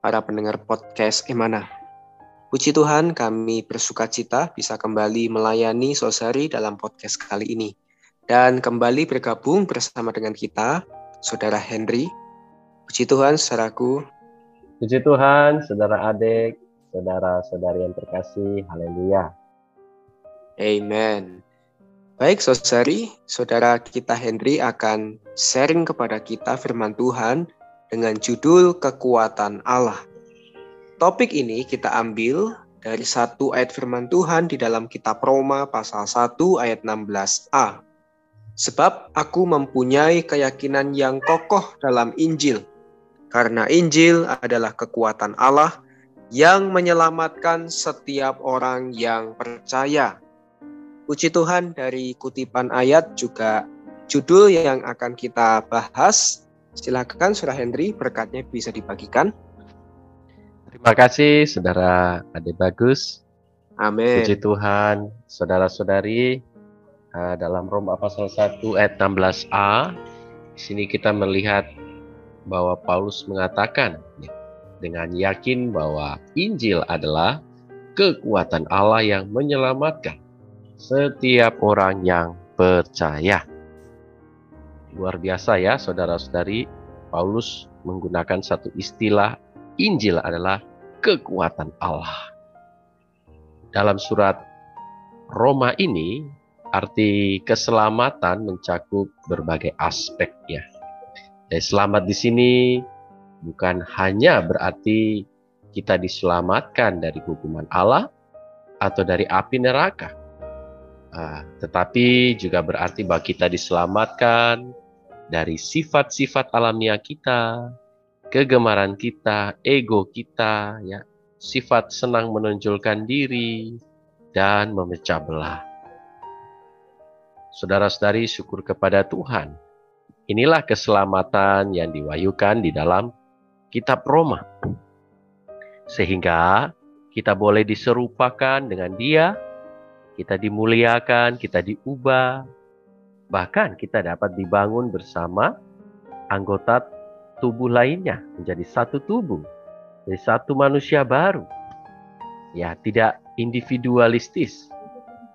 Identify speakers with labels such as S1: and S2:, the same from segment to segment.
S1: para pendengar podcast Emana. Puji Tuhan, kami bersuka cita bisa kembali melayani Sosari dalam podcast kali ini. Dan kembali bergabung bersama dengan kita, Saudara Henry. Puji Tuhan, saudaraku.
S2: Puji Tuhan, saudara adik, saudara-saudari yang terkasih. Haleluya.
S1: Amen. Baik, Sosari, saudara kita Henry akan sharing kepada kita firman Tuhan dengan judul Kekuatan Allah. Topik ini kita ambil dari satu ayat firman Tuhan di dalam kitab Roma pasal 1 ayat 16a. Sebab aku mempunyai keyakinan yang kokoh dalam Injil, karena Injil adalah kekuatan Allah yang menyelamatkan setiap orang yang percaya. Puji Tuhan dari kutipan ayat juga judul yang akan kita bahas Silakan Saudara Henry, berkatnya bisa dibagikan.
S2: Terima kasih Saudara Ade Bagus.
S1: Amin.
S2: Puji Tuhan, saudara-saudari eh, dalam Roma pasal 1 ayat 16a di sini kita melihat bahwa Paulus mengatakan dengan yakin bahwa Injil adalah kekuatan Allah yang menyelamatkan setiap orang yang percaya. Luar biasa ya saudara-saudari, Paulus menggunakan satu istilah Injil adalah kekuatan Allah. Dalam surat Roma ini, arti keselamatan mencakup berbagai aspek ya. Dan selamat di sini bukan hanya berarti kita diselamatkan dari hukuman Allah atau dari api neraka. Uh, tetapi juga berarti bahwa kita diselamatkan dari sifat-sifat alamiah kita, kegemaran kita, ego kita, ya, sifat senang menonjolkan diri dan memecah belah. Saudara-saudari, syukur kepada Tuhan. Inilah keselamatan yang diwayukan di dalam kitab Roma. Sehingga kita boleh diserupakan dengan Dia, kita dimuliakan, kita diubah, Bahkan kita dapat dibangun bersama anggota tubuh lainnya menjadi satu tubuh, jadi satu manusia baru. Ya, tidak individualistis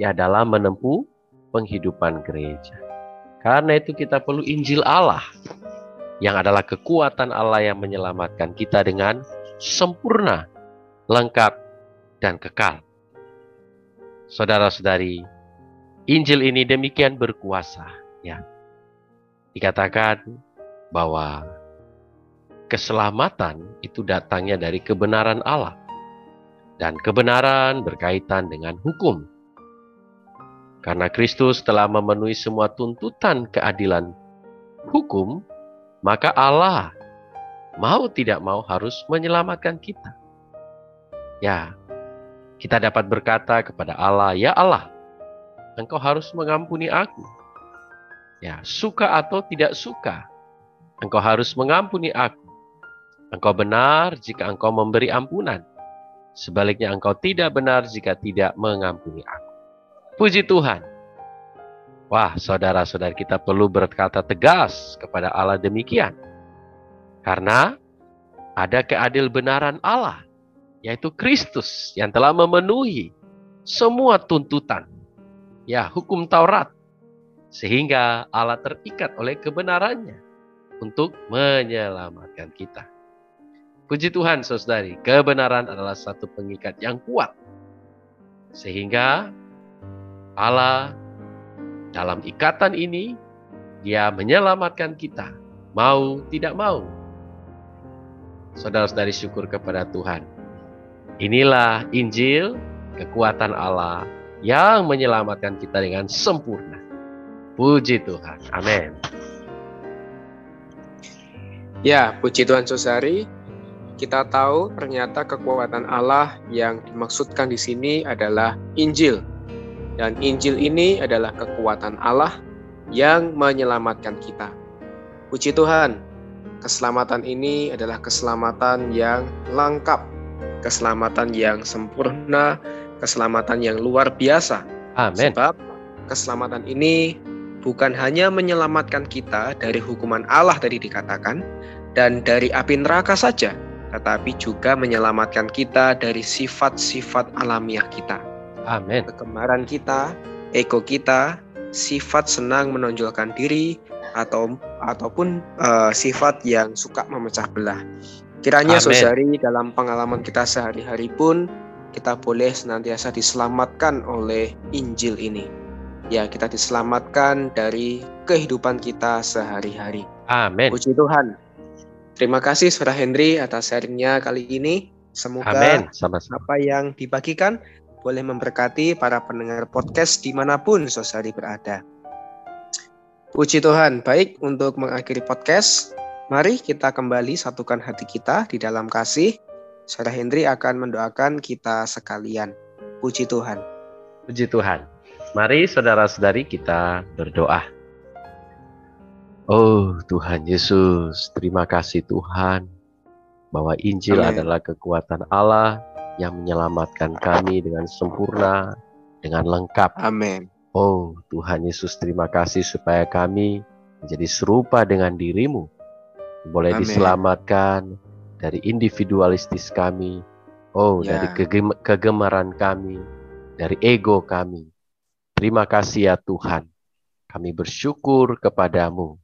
S2: ya dalam menempuh penghidupan gereja. Karena itu kita perlu Injil Allah yang adalah kekuatan Allah yang menyelamatkan kita dengan sempurna, lengkap, dan kekal. Saudara-saudari, Injil ini demikian berkuasa, ya. Dikatakan bahwa keselamatan itu datangnya dari kebenaran Allah. Dan kebenaran berkaitan dengan hukum. Karena Kristus telah memenuhi semua tuntutan keadilan hukum, maka Allah mau tidak mau harus menyelamatkan kita. Ya, kita dapat berkata kepada Allah, "Ya Allah, engkau harus mengampuni aku. Ya, suka atau tidak suka, engkau harus mengampuni aku. Engkau benar jika engkau memberi ampunan. Sebaliknya engkau tidak benar jika tidak mengampuni aku. Puji Tuhan. Wah, saudara-saudara kita perlu berkata tegas kepada Allah demikian. Karena ada keadil benaran Allah, yaitu Kristus yang telah memenuhi semua tuntutan ya hukum Taurat. Sehingga Allah terikat oleh kebenarannya untuk menyelamatkan kita. Puji Tuhan saudari, kebenaran adalah satu pengikat yang kuat. Sehingga Allah dalam ikatan ini, dia menyelamatkan kita. Mau tidak mau. Saudara-saudari syukur kepada Tuhan. Inilah Injil, kekuatan Allah yang menyelamatkan kita dengan sempurna. Puji Tuhan. Amin.
S1: Ya, puji Tuhan Sosari. kita tahu ternyata kekuatan Allah yang dimaksudkan di sini adalah Injil. Dan Injil ini adalah kekuatan Allah yang menyelamatkan kita. Puji Tuhan, keselamatan ini adalah keselamatan yang lengkap, keselamatan yang sempurna, keselamatan yang luar biasa.
S2: Amin.
S1: Sebab keselamatan ini bukan hanya menyelamatkan kita dari hukuman Allah tadi dikatakan dan dari api neraka saja, tetapi juga menyelamatkan kita dari sifat-sifat alamiah kita.
S2: Amin.
S1: Kegemaran kita, ego kita, sifat senang menonjolkan diri atau ataupun uh, sifat yang suka memecah belah. Kiranya
S2: Amin.
S1: saudari dalam pengalaman kita sehari-hari pun kita boleh senantiasa diselamatkan oleh Injil ini. Ya, kita diselamatkan dari kehidupan kita sehari-hari.
S2: Amin.
S1: Puji Tuhan. Terima kasih Saudara Henry atas sharingnya kali ini. Semoga
S2: Amin. Sama-sama.
S1: apa yang dibagikan boleh memberkati para pendengar podcast di mana pun saudari berada. Puji Tuhan, baik untuk mengakhiri podcast, mari kita kembali satukan hati kita di dalam kasih. Saudara Henry akan mendoakan kita sekalian. Puji Tuhan.
S2: Puji Tuhan. Mari saudara-saudari kita berdoa. Oh Tuhan Yesus, terima kasih Tuhan bahwa Injil
S1: Amin.
S2: adalah kekuatan Allah yang menyelamatkan kami dengan sempurna, dengan lengkap.
S1: Amin.
S2: Oh Tuhan Yesus, terima kasih supaya kami menjadi serupa dengan dirimu. Boleh
S1: Amin.
S2: diselamatkan dari individualistis kami. Oh,
S1: Ya.
S2: dari kegem- kegemaran kami, dari ego kami. Terima kasih ya Tuhan. Kami bersyukur kepadamu.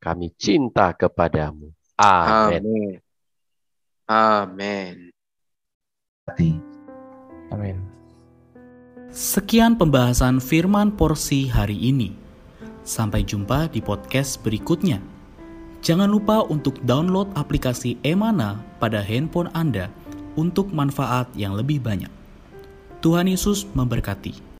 S2: Kami cinta kepadamu. Amin.
S1: Amin. Amin.
S3: Amin. Sekian pembahasan firman porsi hari ini. Sampai jumpa di podcast berikutnya. Jangan lupa untuk download aplikasi Emana pada handphone Anda untuk manfaat yang lebih banyak. Tuhan Yesus memberkati.